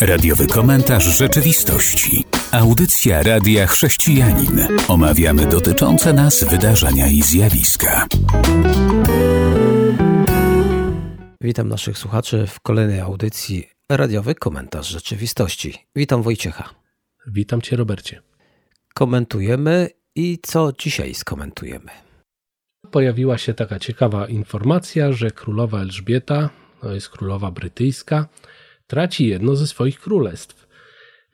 Radiowy komentarz rzeczywistości. Audycja Radia Chrześcijanin. Omawiamy dotyczące nas wydarzenia i zjawiska. Witam naszych słuchaczy w kolejnej audycji Radiowy komentarz rzeczywistości. Witam Wojciecha. Witam Cię, Robercie. Komentujemy i co dzisiaj skomentujemy? Pojawiła się taka ciekawa informacja, że królowa Elżbieta, to jest królowa brytyjska, traci jedno ze swoich królestw.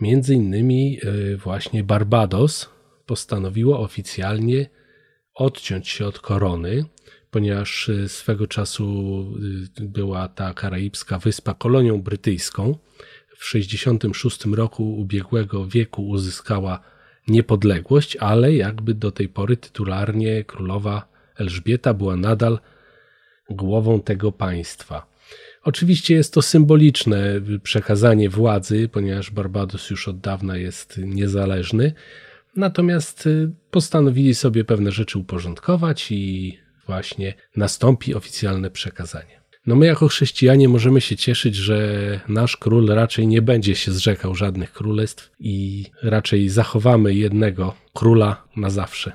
Między innymi y, właśnie Barbados postanowiło oficjalnie odciąć się od korony, ponieważ y, swego czasu y, była ta karaibska wyspa kolonią brytyjską. W 1966 roku ubiegłego wieku uzyskała niepodległość, ale jakby do tej pory tytularnie królowa Elżbieta była nadal głową tego państwa. Oczywiście jest to symboliczne przekazanie władzy, ponieważ Barbados już od dawna jest niezależny. Natomiast y, postanowili sobie pewne rzeczy uporządkować i właśnie nastąpi oficjalne przekazanie. No my jako chrześcijanie możemy się cieszyć, że nasz król raczej nie będzie się zrzekał żadnych królestw i raczej zachowamy jednego króla na zawsze.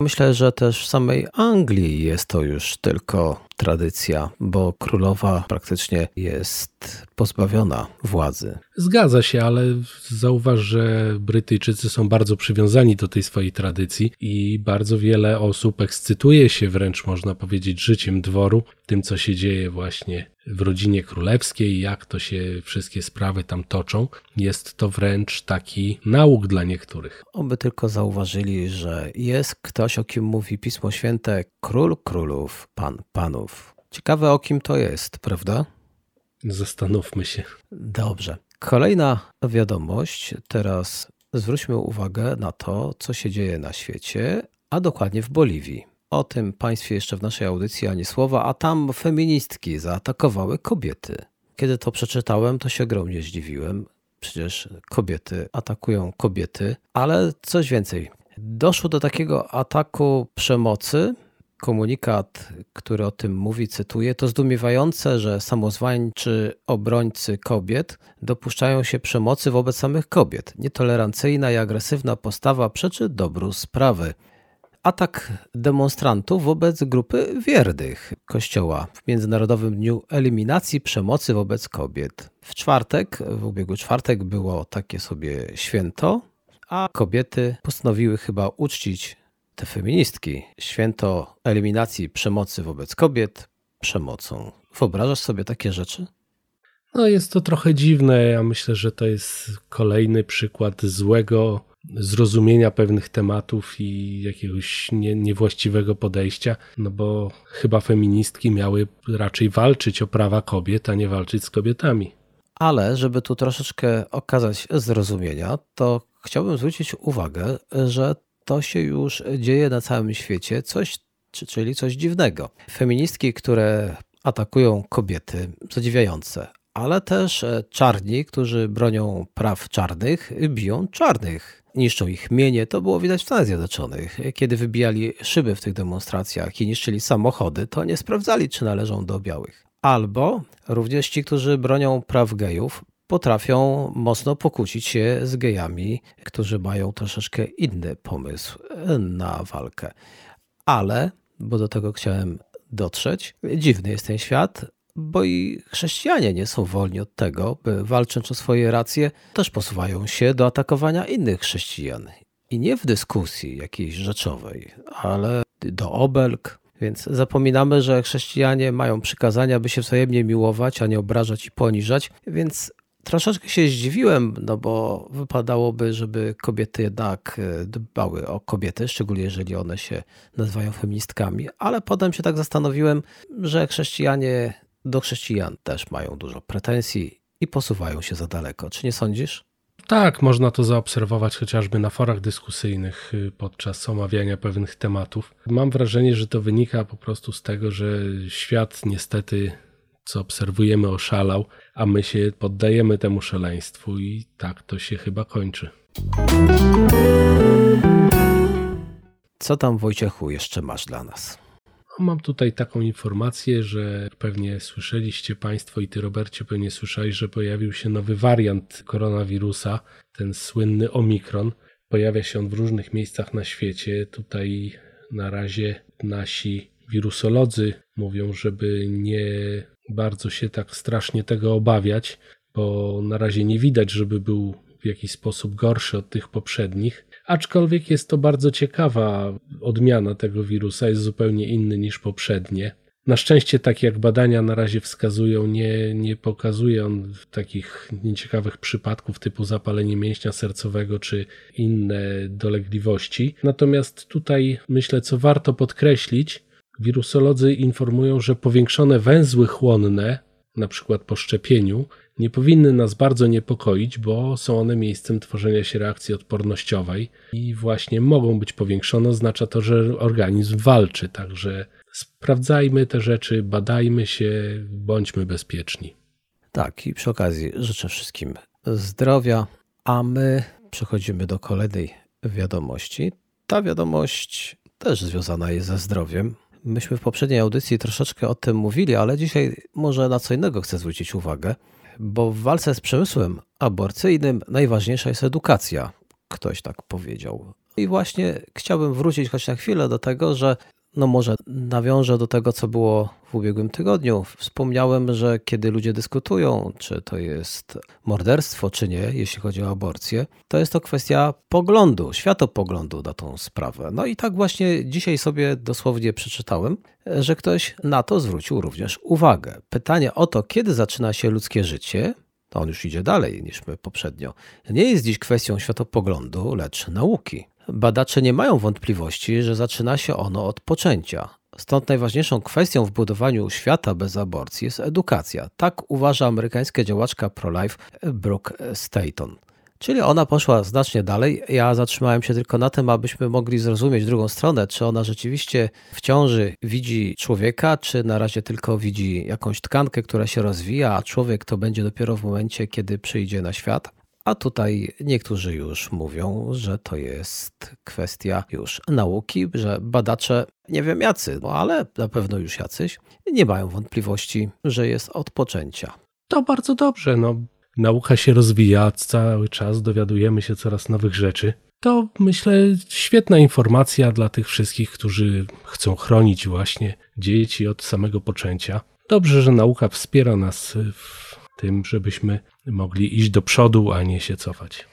Myślę, że też w samej Anglii jest to już tylko tradycja, bo królowa praktycznie jest pozbawiona władzy. Zgadza się, ale zauważ, że Brytyjczycy są bardzo przywiązani do tej swojej tradycji i bardzo wiele osób ekscytuje się wręcz, można powiedzieć, życiem dworu, tym co się dzieje właśnie w rodzinie królewskiej, jak to się wszystkie sprawy tam toczą. Jest to wręcz taki nauk dla niektórych. Oby tylko zauważyli, że jest ktoś, o kim mówi Pismo Święte, król królów, pan panów. Ciekawe o kim to jest, prawda? Zastanówmy się. Dobrze. Kolejna wiadomość. Teraz zwróćmy uwagę na to, co się dzieje na świecie, a dokładnie w Boliwii. O tym państwie jeszcze w naszej audycji ani słowa, a tam feministki zaatakowały kobiety. Kiedy to przeczytałem, to się ogromnie zdziwiłem. Przecież kobiety atakują kobiety, ale coś więcej. Doszło do takiego ataku przemocy. Komunikat, który o tym mówi, cytuję: To zdumiewające, że samozwańczy obrońcy kobiet dopuszczają się przemocy wobec samych kobiet. Nietolerancyjna i agresywna postawa przeczy dobru sprawy atak demonstrantów wobec grupy wiernych Kościoła w Międzynarodowym Dniu Eliminacji Przemocy wobec Kobiet. W czwartek, w ubiegły czwartek było takie sobie święto, a kobiety postanowiły chyba uczcić te feministki. Święto eliminacji przemocy wobec kobiet przemocą. Wyobrażasz sobie takie rzeczy? No jest to trochę dziwne. Ja myślę, że to jest kolejny przykład złego zrozumienia pewnych tematów i jakiegoś nie, niewłaściwego podejścia, no bo chyba feministki miały raczej walczyć o prawa kobiet, a nie walczyć z kobietami. Ale żeby tu troszeczkę okazać zrozumienia, to chciałbym zwrócić uwagę, że to się już dzieje na całym świecie, coś, czyli coś dziwnego. Feministki, które atakują kobiety, zadziwiające, ale też czarni, którzy bronią praw czarnych, biją czarnych niszczą ich mienie. To było widać w Stanach Zjednoczonych. Kiedy wybijali szyby w tych demonstracjach i niszczyli samochody, to nie sprawdzali, czy należą do białych. Albo również ci, którzy bronią praw gejów, potrafią mocno pokłócić się z gejami, którzy mają troszeczkę inny pomysł na walkę. Ale, bo do tego chciałem dotrzeć, dziwny jest ten świat, bo i chrześcijanie nie są wolni od tego, by walcząc o swoje racje, też posuwają się do atakowania innych chrześcijan. I nie w dyskusji jakiejś rzeczowej, ale do obelg. Więc zapominamy, że chrześcijanie mają przykazania, by się wzajemnie miłować, a nie obrażać i poniżać. Więc troszeczkę się zdziwiłem, no bo wypadałoby, żeby kobiety jednak e, dbały o kobiety, szczególnie jeżeli one się nazywają feministkami. Ale potem się tak zastanowiłem, że chrześcijanie do chrześcijan też mają dużo pretensji i posuwają się za daleko. Czy nie sądzisz? Tak, można to zaobserwować chociażby na forach dyskusyjnych y, podczas omawiania pewnych tematów. Mam wrażenie, że to wynika po prostu z tego, że świat niestety, co obserwujemy, oszalał, a my się poddajemy temu szaleństwu i tak to się chyba kończy. Co tam, Wojciechu, jeszcze masz dla nas? Mam tutaj taką informację, że pewnie słyszeliście Państwo i Ty, Robercie, pewnie słyszałeś, że pojawił się nowy wariant koronawirusa, ten słynny Omikron. Pojawia się on w różnych miejscach na świecie. Tutaj na razie nasi wirusolodzy mówią, żeby nie bardzo się tak strasznie tego obawiać, bo na razie nie widać, żeby był w jakiś sposób gorszy od tych poprzednich. Aczkolwiek jest to bardzo ciekawa odmiana tego wirusa, jest zupełnie inny niż poprzednie. Na szczęście, tak jak badania na razie wskazują, nie, nie pokazuje on takich nieciekawych przypadków typu zapalenie mięśnia sercowego czy inne dolegliwości. Natomiast tutaj myślę, co warto podkreślić, wirusolodzy informują, że powiększone węzły chłonne, na przykład po szczepieniu, nie powinny nas bardzo niepokoić, bo są one miejscem tworzenia się reakcji odpornościowej i właśnie mogą być powiększone. Oznacza to, że organizm walczy, także sprawdzajmy te rzeczy, badajmy się, bądźmy bezpieczni. Tak, i przy okazji życzę wszystkim zdrowia, a my przechodzimy do kolejnej wiadomości. Ta wiadomość też związana jest ze zdrowiem. Myśmy w poprzedniej audycji troszeczkę o tym mówili, ale dzisiaj może na co innego chcę zwrócić uwagę bo w walce z przemysłem aborcyjnym najważniejsza jest edukacja. Ktoś tak powiedział. I właśnie chciałbym wrócić choć na chwilę do tego, że no może nawiążę do tego, co było w ubiegłym tygodniu. Wspomniałem, że kiedy ludzie dyskutują, czy to jest morderstwo, czy nie, jeśli chodzi o aborcję, to jest to kwestia poglądu, światopoglądu na tą sprawę. No i tak właśnie dzisiaj sobie dosłownie przeczytałem, że ktoś na to zwrócił również uwagę. Pytanie o to, kiedy zaczyna się ludzkie życie, to on już idzie dalej niż my poprzednio, nie jest dziś kwestią światopoglądu, lecz nauki. Badacze nie mają wątpliwości, że zaczyna się ono od poczęcia. Stąd najważniejszą kwestią w budowaniu świata bez aborcji jest edukacja. Tak uważa amerykańska działaczka pro-life Brooke Staton. Czyli ona poszła znacznie dalej. Ja zatrzymałem się tylko na tym, abyśmy mogli zrozumieć drugą stronę, czy ona rzeczywiście w ciąży widzi człowieka, czy na razie tylko widzi jakąś tkankę, która się rozwija, a człowiek to będzie dopiero w momencie, kiedy przyjdzie na świat. A tutaj niektórzy już mówią, że to jest kwestia już nauki, że badacze, nie wiem jacy, no ale na pewno już jacyś, nie mają wątpliwości, że jest od poczęcia. To bardzo dobrze. No, nauka się rozwija cały czas, dowiadujemy się coraz nowych rzeczy. To myślę świetna informacja dla tych wszystkich, którzy chcą chronić właśnie dzieci od samego poczęcia. Dobrze, że nauka wspiera nas w tym, żebyśmy mogli iść do przodu, a nie się cofać.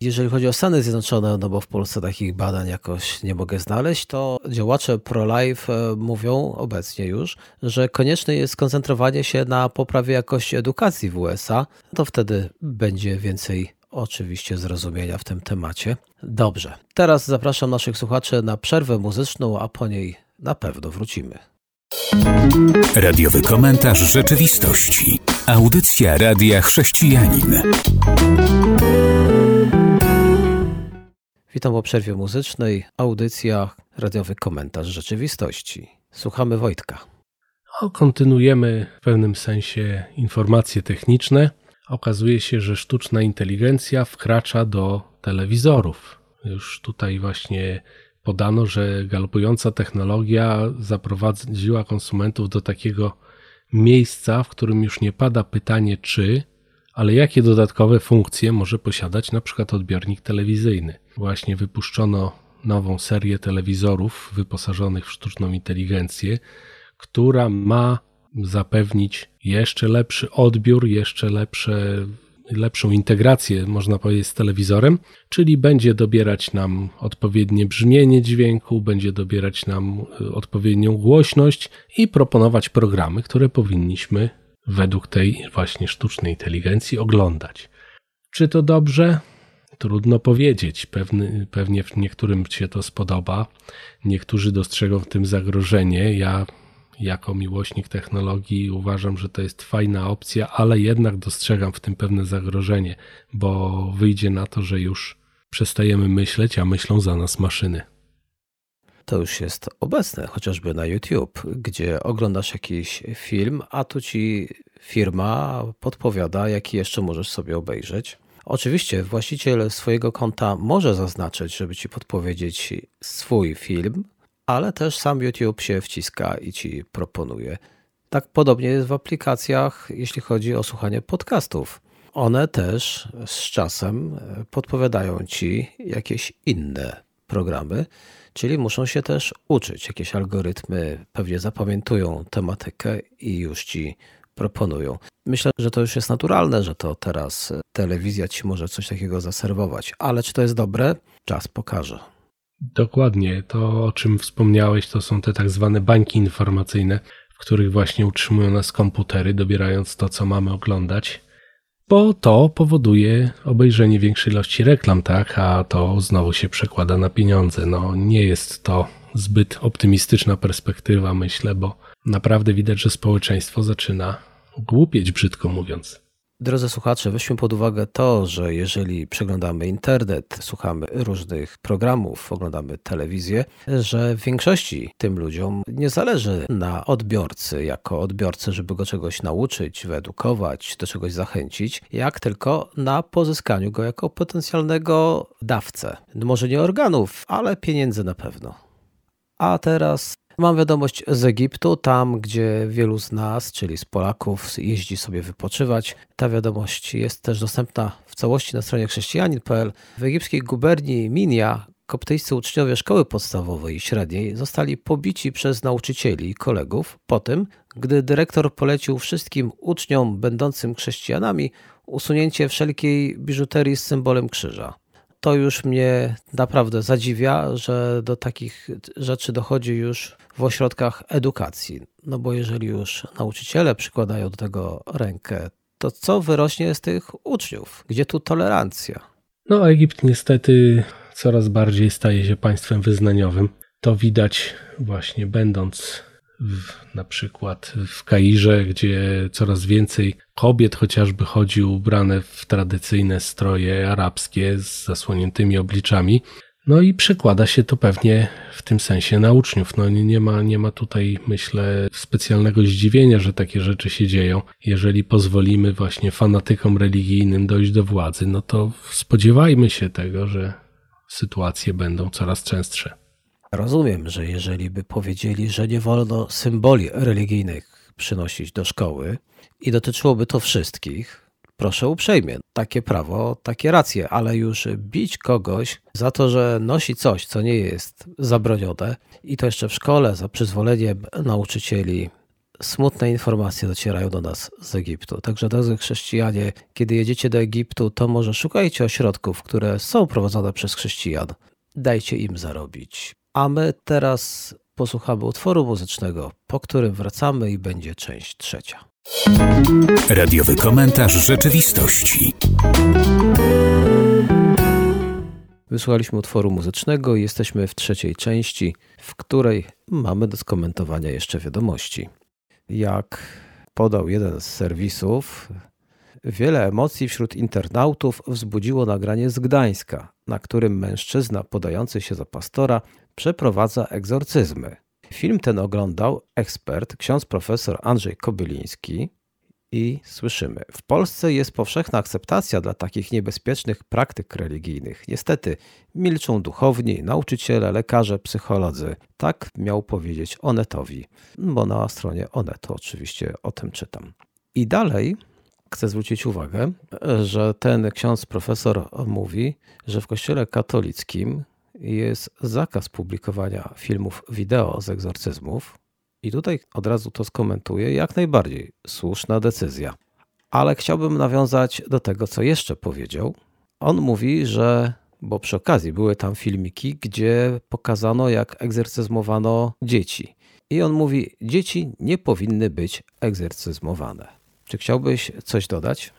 Jeżeli chodzi o Stany Zjednoczone, no bo w Polsce takich badań jakoś nie mogę znaleźć, to działacze pro-life e, mówią obecnie już, że konieczne jest skoncentrowanie się na poprawie jakości edukacji w USA. To wtedy będzie więcej oczywiście zrozumienia w tym temacie. Dobrze, teraz zapraszam naszych słuchaczy na przerwę muzyczną, a po niej na pewno wrócimy. Radiowy komentarz rzeczywistości. Audycja Radia Chrześcijanin. Witam po przerwie muzycznej. Audycja Radiowy komentarz rzeczywistości. Słuchamy Wojtka. O, kontynuujemy w pewnym sensie informacje techniczne. Okazuje się, że sztuczna inteligencja wkracza do telewizorów. Już tutaj właśnie podano, że galopująca technologia zaprowadziła konsumentów do takiego miejsca, w którym już nie pada pytanie czy, ale jakie dodatkowe funkcje może posiadać na przykład odbiornik telewizyjny. Właśnie wypuszczono nową serię telewizorów wyposażonych w sztuczną inteligencję, która ma zapewnić jeszcze lepszy odbiór, jeszcze lepsze lepszą integrację, można powiedzieć, z telewizorem, czyli będzie dobierać nam odpowiednie brzmienie dźwięku, będzie dobierać nam y, odpowiednią głośność i proponować programy, które powinniśmy według tej właśnie sztucznej inteligencji oglądać. Czy to dobrze? Trudno powiedzieć. Pewny, pewnie niektórym się to spodoba. Niektórzy dostrzegą w tym zagrożenie. Ja jako miłośnik technologii uważam, że to jest fajna opcja, ale jednak dostrzegam w tym pewne zagrożenie, bo wyjdzie na to, że już przestajemy myśleć, a myślą za nas maszyny. To już jest obecne, chociażby na YouTube, gdzie oglądasz jakiś film, a tu ci firma podpowiada, jaki jeszcze możesz sobie obejrzeć. Oczywiście właściciel swojego konta może zaznaczyć, żeby ci podpowiedzieć swój film, ale też sam YouTube się wciska i ci proponuje. Tak podobnie jest w aplikacjach, jeśli chodzi o słuchanie podcastów. One też z czasem e, podpowiadają ci jakieś inne programy, czyli muszą się też uczyć. Jakieś algorytmy pewnie zapamiętują tematykę i już ci proponują. Myślę, że to już jest naturalne, że to teraz telewizja ci może coś takiego zaserwować, ale czy to jest dobre? Czas pokaże. Dokładnie. To, o czym wspomniałeś, to są te tak zwane bańki informacyjne, w których właśnie utrzymują nas komputery, dobierając to, co mamy oglądać bo to powoduje obejrzenie większej ilości reklam, tak, a to znowu się przekłada na pieniądze. No nie jest to zbyt optymistyczna perspektywa, myślę, bo naprawdę widać, że społeczeństwo zaczyna głupieć, brzydko mówiąc. Drodzy słuchacze, weźmy pod uwagę to, że jeżeli przeglądamy internet, słuchamy różnych programów, oglądamy telewizję, że w większości tym ludziom nie zależy na odbiorcy jako odbiorcy, żeby go czegoś nauczyć, wyedukować, do czegoś zachęcić, jak tylko na pozyskaniu go jako potencjalnego dawcę. Może nie organów, ale pieniędzy na pewno. A teraz Mam wiadomość z Egiptu, tam gdzie wielu z nas, czyli z Polaków, jeździ sobie wypoczywać. Ta wiadomość jest też dostępna w całości na stronie chrześcijanin.pl. W egipskiej guberni Minia koptyjscy uczniowie szkoły podstawowej i średniej zostali pobici przez nauczycieli i kolegów po tym, gdy dyrektor polecił wszystkim uczniom będącym chrześcijanami usunięcie wszelkiej biżuterii z symbolem krzyża to już mnie naprawdę zadziwia, że do takich rzeczy dochodzi już w ośrodkach edukacji. No bo jeżeli już nauczyciele przykładają do tego rękę, to co wyrośnie z tych uczniów? Gdzie tu tolerancja? No, Egipt niestety coraz bardziej staje się państwem wyznaniowym. To widać właśnie będąc na przykład w Kairze, gdzie coraz więcej kobiet chociażby chodzi ubrane w tradycyjne stroje arabskie z zasłoniętymi obliczami. No i przekłada się to pewnie w tym sensie na uczniów. No nie ma, nie ma tutaj, myślę, specjalnego zdziwienia, że takie rzeczy się dzieją. Jeżeli pozwolimy właśnie fanatykom religijnym dojść do władzy, no to spodziewajmy się tego, że sytuacje będą coraz częstsze. Rozumiem, że jeżeli by powiedzieli, że nie wolno symboli religijnych przynosić do szkoły i dotyczyłoby to wszystkich, proszę uprzejmie, takie prawo, takie racje, ale już bić kogoś za to, że nosi coś, co nie jest zabronione i to jeszcze w szkole za przyzwoleniem nauczycieli. Smutne informacje docierają do nas z Egiptu. Także, drodzy chrześcijanie, kiedy jedziecie do Egiptu, to może szukajcie ośrodków, które są prowadzone przez chrześcijan. Dajcie im zarobić. A my teraz posłuchamy utworu muzycznego, po którym wracamy i będzie część trzecia. Radiowy komentarz rzeczywistości. Wysłuchaliśmy utworu muzycznego i jesteśmy w trzeciej części, w której mamy do skomentowania jeszcze wiadomości. Jak podał jeden z serwisów, wiele emocji wśród internautów wzbudziło nagranie z Gdańska, na którym mężczyzna podający się za pastora przeprowadza egzorcyzmy. Film ten oglądał ekspert, ksiądz profesor Andrzej Kobyliński i słyszymy, w Polsce jest powszechna akceptacja dla takich niebezpiecznych praktyk religijnych. Niestety milczą duchowni, nauczyciele, lekarze, psycholodzy. Tak miał powiedzieć Onetowi, bo na stronie Onetu oczywiście o tym czytam. I dalej chcę zwrócić uwagę, że ten ksiądz profesor mówi, że w kościele katolickim jest zakaz publikowania filmów wideo z egzorcyzmów. I tutaj od razu to skomentuję. Jak najbardziej słuszna decyzja. Ale chciałbym nawiązać do tego, co jeszcze powiedział. On mówi, że, bo przy okazji były tam filmiki, gdzie pokazano, jak egzorcyzmowano dzieci. I on mówi, dzieci nie powinny być egzorcyzmowane. Czy chciałbyś coś dodać?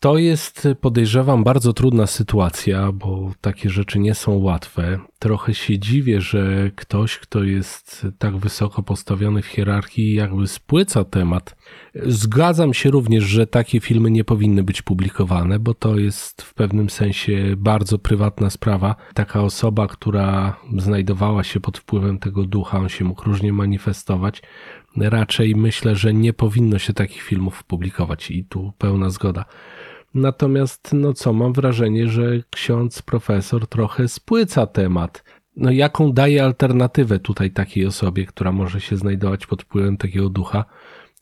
To jest, podejrzewam, bardzo trudna sytuacja, bo takie rzeczy nie są łatwe. Trochę się dziwię, że ktoś, kto jest tak wysoko postawiony w hierarchii, jakby spłyca temat. Zgadzam się również, że takie filmy nie powinny być publikowane, bo to jest w pewnym sensie bardzo prywatna sprawa. Taka osoba, która znajdowała się pod wpływem tego ducha, on się mógł różnie manifestować. Raczej myślę, że nie powinno się takich filmów publikować i tu pełna zgoda. Natomiast, no co, mam wrażenie, że ksiądz profesor trochę spłyca temat. no jaką daje alternatywę tutaj takiej osobie, która może się znajdować pod wpływem takiego ducha?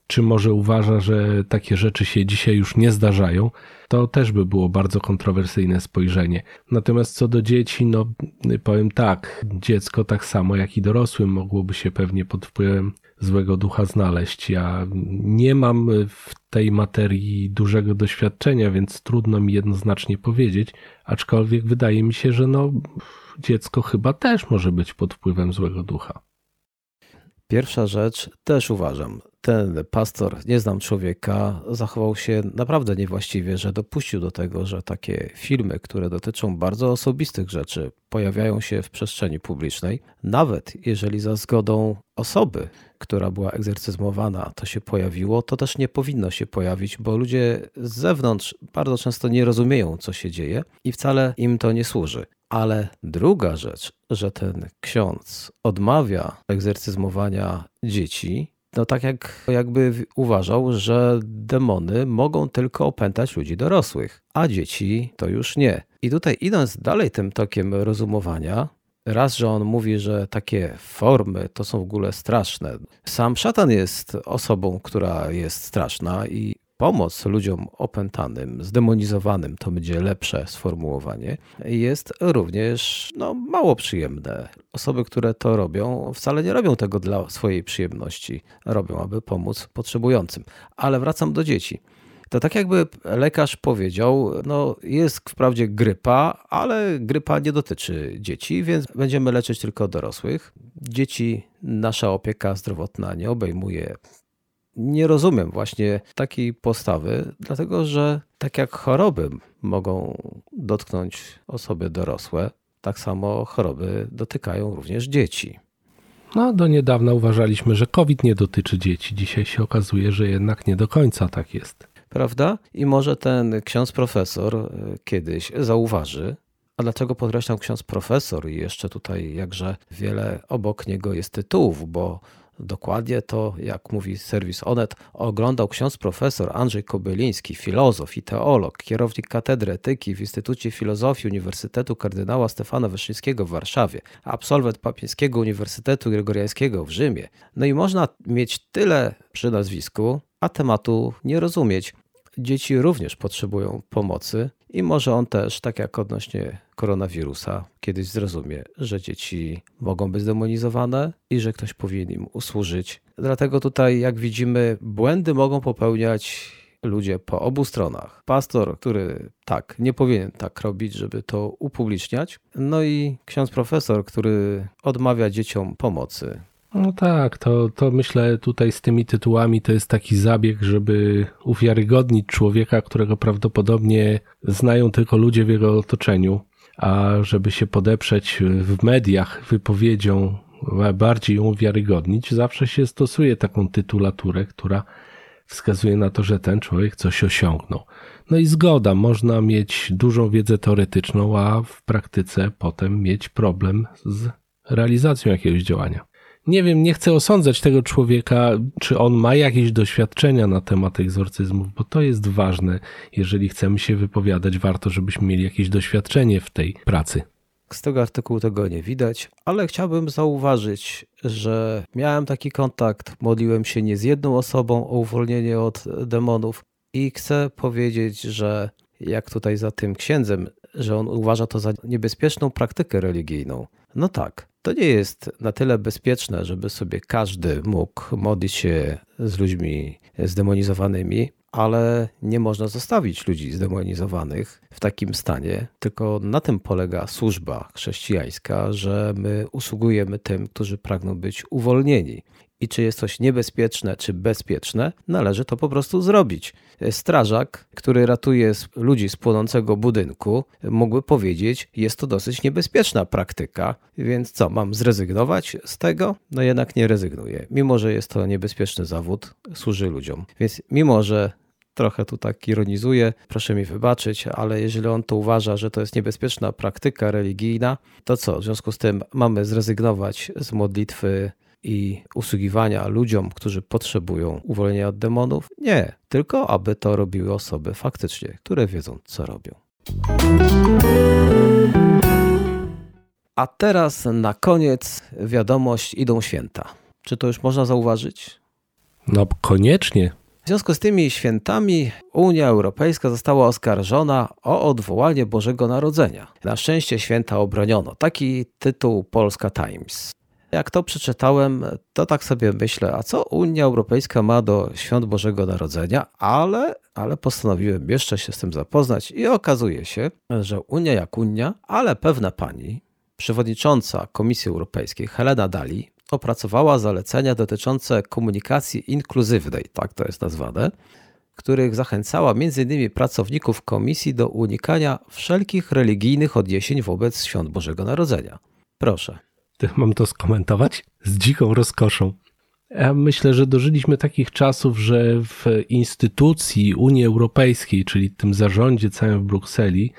Czy może uważa, że takie rzeczy się dzisiaj już nie zdarzają? To też by było bardzo kontrowersyjne spojrzenie. Natomiast co do dzieci, no powiem tak, dziecko tak samo jak i dorosłym mogłoby się pewnie pod wpływem złego ducha znaleźć. Ja nie mam w tej materii dużego doświadczenia, więc trudno mi jednoznacznie powiedzieć, aczkolwiek wydaje mi się, że no, dziecko chyba też może być pod wpływem złego ducha. Pierwsza rzecz, też uważam, ten pastor, nie znam człowieka, zachował się naprawdę niewłaściwie, że dopuścił do tego, że takie filmy, które dotyczą bardzo osobistych rzeczy, pojawiają się w przestrzeni publicznej, nawet jeżeli za zgodą osoby, która była egzercyzmowana, to się pojawiło, to też nie powinno się pojawić, bo ludzie z zewnątrz bardzo często nie rozumieją, co się dzieje i wcale im to nie służy. Ale druga rzecz, że ten ksiądz odmawia egzercyzmowania dzieci, no tak jak jakby uważał, że demony mogą tylko opętać ludzi dorosłych, a dzieci to już nie. I tutaj idąc dalej tym tokiem rozumowania, raz, że on mówi, że takie formy to są w ogóle straszne. Sam szatan jest osobą, która jest straszna i pomoc ludziom opętanym, zdemonizowanym, to będzie lepsze sformułowanie, jest również no, mało przyjemne. Osoby, które to robią, wcale nie robią tego dla swojej przyjemności. Robią, aby pomóc potrzebującym. Ale wracam do dzieci. To tak jakby lekarz powiedział, no jest wprawdzie grypa, ale grypa nie dotyczy dzieci, więc będziemy leczyć tylko dorosłych. Dzieci nasza opieka zdrowotna nie obejmuje nie rozumiem właśnie takiej postawy, dlatego że tak jak choroby mogą dotknąć osoby dorosłe, tak samo choroby dotykają również dzieci. No, do niedawna uważaliśmy, że COVID nie dotyczy dzieci. Dzisiaj się okazuje, że jednak nie do końca tak jest. Prawda? I może ten ksiądz profesor e, kiedyś zauważy, a dlaczego podkreślam ksiądz profesor i jeszcze tutaj jakże wiele obok niego jest tytułów, bo Dokładnie to, jak mówi serwis Onet, oglądał ksiądz profesor Andrzej Kobyliński, filozof i teolog, kierownik katedry etyki w Instytucie Filozofii Uniwersytetu kardynała Stefana Wyszyńskiego w Warszawie, absolwent Papieskiego Uniwersytetu Gregoriańskiego w Rzymie. No i można mieć tyle przy nazwisku, a tematu nie rozumieć. Dzieci również potrzebują pomocy i może on też, tak jak odnośnie koronawirusa, kiedyś zrozumie, że dzieci mogą być zdemonizowane i że ktoś powinien im usłużyć. Dlatego tutaj, jak widzimy, błędy mogą popełniać ludzie po obu stronach. Pastor, który tak, nie powinien tak robić, żeby to upubliczniać. No i ksiądz profesor, który odmawia dzieciom pomocy. No tak, to, to myślę tutaj z tymi tytułami to jest taki zabieg, żeby uwiarygodnić człowieka, którego prawdopodobnie znają tylko ludzie w jego otoczeniu, a żeby się podeprzeć w mediach wypowiedzią, bardziej ją uwiarygodnić, zawsze się stosuje taką tytulaturę, która wskazuje na to, że ten człowiek coś osiągnął. No i zgoda, można mieć dużą wiedzę teoretyczną, a w praktyce potem mieć problem z realizacją jakiegoś działania nie wiem, nie chcę osądzać tego człowieka, czy on ma jakieś doświadczenia na temat egzorcyzmów, bo to jest ważne. Jeżeli chcemy się wypowiadać, warto, żebyśmy mieli jakieś doświadczenie w tej pracy. Z tego artykułu tego nie widać, ale chciałbym zauważyć, że miałem taki kontakt, modliłem się nie z jedną osobą o uwolnienie od demonów i chcę powiedzieć, że jak tutaj za tym księdzem, że on uważa to za niebezpieczną praktykę religijną. No tak, to nie jest na tyle bezpieczne, żeby sobie każdy mógł modlić się z ludźmi zdemonizowanymi, ale nie można zostawić ludzi zdemonizowanych w takim stanie, tylko na tym polega służba chrześcijańska, że my usługujemy tym, którzy pragną być uwolnieni i czy jest coś niebezpieczne czy bezpieczne, należy to po prostu zrobić. Strażak, który ratuje ludzi z płonącego budynku, mógłby powiedzieć, jest to dosyć niebezpieczna praktyka, więc co, mam zrezygnować z tego? No jednak nie rezygnuję. Mimo, że jest to niebezpieczny zawód, służy ludziom. Więc mimo, że trochę tu tak ironizuję, proszę mi wybaczyć, ale jeżeli on to uważa, że to jest niebezpieczna praktyka religijna, to co? W związku z tym mamy zrezygnować z modlitwy i usługiwania ludziom, którzy potrzebują uwolnienia od demonów? Nie, tylko aby to robiły osoby faktycznie, które wiedzą, co robią. A teraz na koniec wiadomość idą święta. Czy to już można zauważyć? No koniecznie. W związku z tymi świętami Unia Europejska została oskarżona o odwołanie Bożego Narodzenia. Na szczęście święta obroniono. Taki tytuł Polska Times. Jak to przeczytałem, to tak sobie myślę, a co Unia Europejska ma do świąt Bożego Narodzenia, ale, ale postanowiłem jeszcze się z tym zapoznać i okazuje się, że Unia jak Unia, ale pewna pani, przewodnicząca Komisji Europejskiej Helena Dali, opracowała zalecenia dotyczące komunikacji inkluzywnej, tak to jest nazwane, których zachęcała m.in. pracowników komisji do unikania wszelkich religijnych odniesień wobec świąt Bożego Narodzenia. Proszę. Mam to skomentować z dziką rozkoszą. Ja myślę, że dożyliśmy takich czasów, że w instytucji Unii Europejskiej, czyli tym zarządzie całym w Brukseli,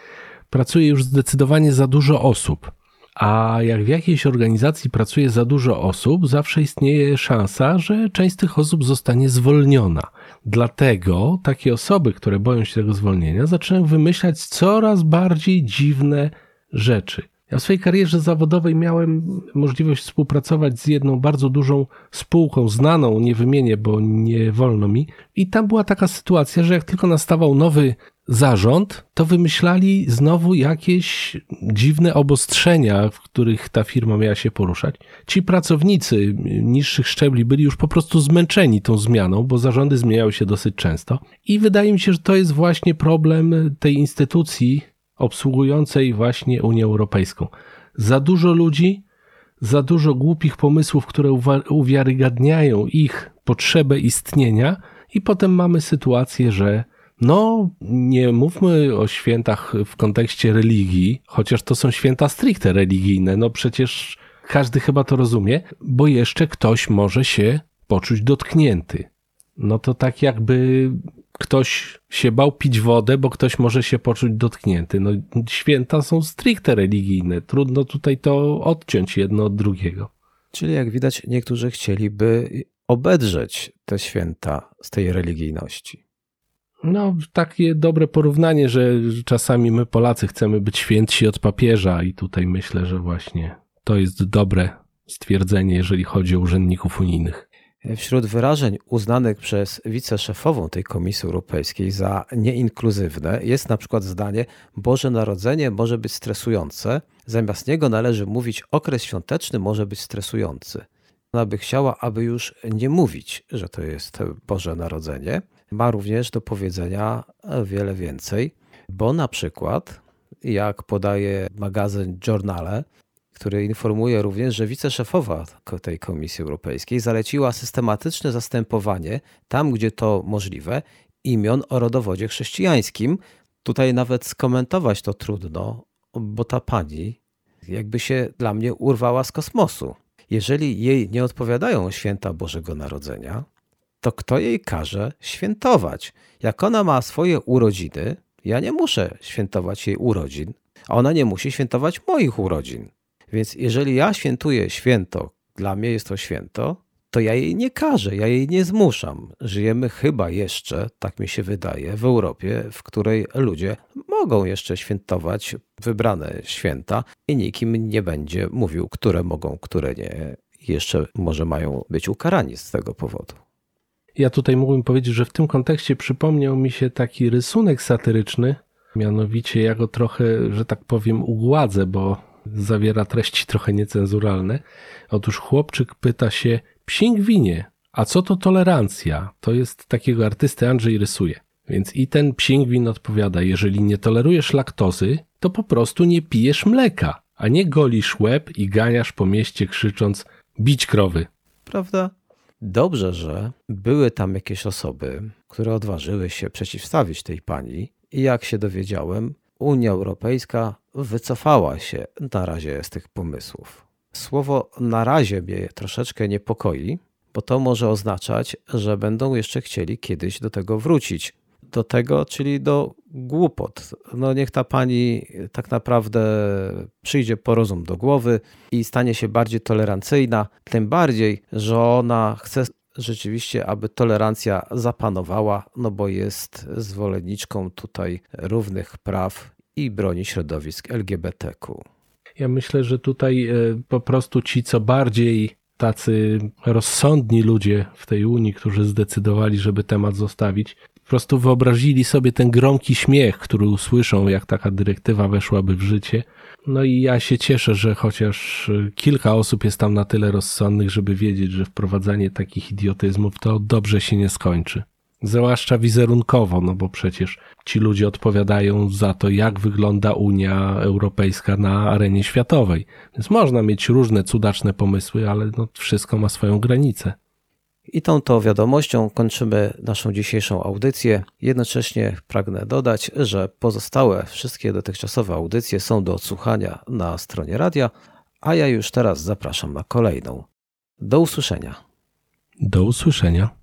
pracuje już zdecydowanie za dużo osób. A jak w jakiejś organizacji pracuje za dużo osób, zawsze istnieje szansa, że część z tych osób zostanie zwolniona. Dlatego takie osoby, które boją się tego zwolnienia, zaczynają wymyślać coraz bardziej dziwne rzeczy. Ja w swojej karierze zawodowej miałem możliwość współpracować z jedną bardzo dużą spółką, znaną, nie wymienię, bo nie wolno mi. I tam była taka sytuacja, że jak tylko nastawał nowy zarząd, to wymyślali znowu jakieś dziwne obostrzenia, w których ta firma miała się poruszać. Ci pracownicy niższych szczebli byli już po prostu zmęczeni tą zmianą, bo zarządy zmieniały się dosyć często. I wydaje mi się, że to jest właśnie problem tej instytucji obsługującej właśnie Unię Europejską. Za dużo ludzi, za dużo głupich pomysłów, które uwiarygadniają ich potrzebę istnienia, i potem mamy sytuację, że no, nie mówmy o świętach w kontekście religii, chociaż to są święta stricte religijne. No przecież każdy chyba to rozumie, bo jeszcze ktoś może się poczuć dotknięty. No to tak jakby ktoś się bał pić wodę, bo ktoś może się poczuć dotknięty. No, święta są stricte religijne. Trudno tutaj to odciąć jedno od drugiego. Czyli jak widać, niektórzy chcieliby obedrzeć te święta z tej religijności. No, takie dobre porównanie, że czasami my Polacy chcemy być świętsi od papieża i tutaj myślę, że właśnie to jest dobre stwierdzenie, jeżeli chodzi o urzędników unijnych. Wśród wyrażeń uznanych przez wiceszefową tej Komisji Europejskiej za nieinkluzywne jest na przykład zdanie Boże Narodzenie może być stresujące, zamiast niego należy mówić okres świąteczny może być stresujący. Ona by chciała, aby już nie mówić, że to jest Boże Narodzenie. Ma również do powiedzenia wiele więcej, bo na przykład, jak podaje magazyn Journale, który informuje również, że wiceszefowa tej Komisji Europejskiej zaleciła systematyczne zastępowanie, tam gdzie to możliwe, imion o rodowodzie chrześcijańskim. Tutaj nawet skomentować to trudno, bo ta pani jakby się dla mnie urwała z kosmosu. Jeżeli jej nie odpowiadają święta Bożego Narodzenia, to kto jej każe świętować? Jak ona ma swoje urodziny, ja nie muszę świętować jej urodzin, a ona nie musi świętować moich urodzin. Więc jeżeli ja świętuję święto, dla mnie jest to święto, to ja jej nie każę, ja jej nie zmuszam. Żyjemy chyba jeszcze, tak mi się wydaje, w Europie, w której ludzie mogą jeszcze świętować wybrane święta i nikim nie będzie mówił, które mogą, które nie. Jeszcze może mają być ukarani z tego powodu. Ja tutaj mógłbym powiedzieć, że w tym kontekście przypomniał mi się taki rysunek satyryczny, mianowicie ja go trochę, że tak powiem, ugładzę, bo zawiera treści trochę niecenzuralne. Otóż chłopczyk pyta się, psingwinie, a co to tolerancja? To jest takiego artysty Andrzej rysuje. Więc i ten psingwin odpowiada, jeżeli nie tolerujesz laktozy, to po prostu nie pijesz mleka, a nie golisz łeb i ganiasz po mieście krzycząc bić krowy. Prawda? Dobrze, że były tam jakieś osoby, które odważyły się przeciwstawić tej pani i jak się dowiedziałem, Unia Europejska wycofała się na razie z tych pomysłów. Słowo na razie mnie troszeczkę niepokoi, bo to może oznaczać, że będą jeszcze chcieli kiedyś do tego wrócić. Do tego, czyli do głupot. No niech ta pani tak naprawdę przyjdzie po rozum do głowy i stanie się bardziej tolerancyjna, tym bardziej, że ona chce rzeczywiście, aby tolerancja zapanowała, no bo jest zwolenniczką tutaj równych praw i broni środowisk LGBTQ. Ja myślę, że tutaj e, po prostu ci, co bardziej tacy rozsądni ludzie w tej Unii, którzy zdecydowali, żeby temat zostawić, po prostu wyobrazili sobie ten gromki śmiech, który usłyszą, jak taka dyrektywa weszłaby w życie. No i ja się cieszę, że chociaż kilka osób jest tam na tyle rozsądnych, żeby wiedzieć, że wprowadzanie takich idiotyzmów to dobrze się nie skończy. Zwłaszcza wizerunkowo, no bo przecież ci ludzie odpowiadają za to, jak wygląda Unia Europejska na arenie światowej. Więc można mieć różne cudaczne pomysły, ale no wszystko ma swoją granicę. I tą to wiadomością kończymy naszą dzisiejszą audycję. Jednocześnie pragnę dodać, że pozostałe wszystkie dotychczasowe audycje są do odsłuchania na stronie radia, a ja już teraz zapraszam na kolejną. Do usłyszenia. Do usłyszenia.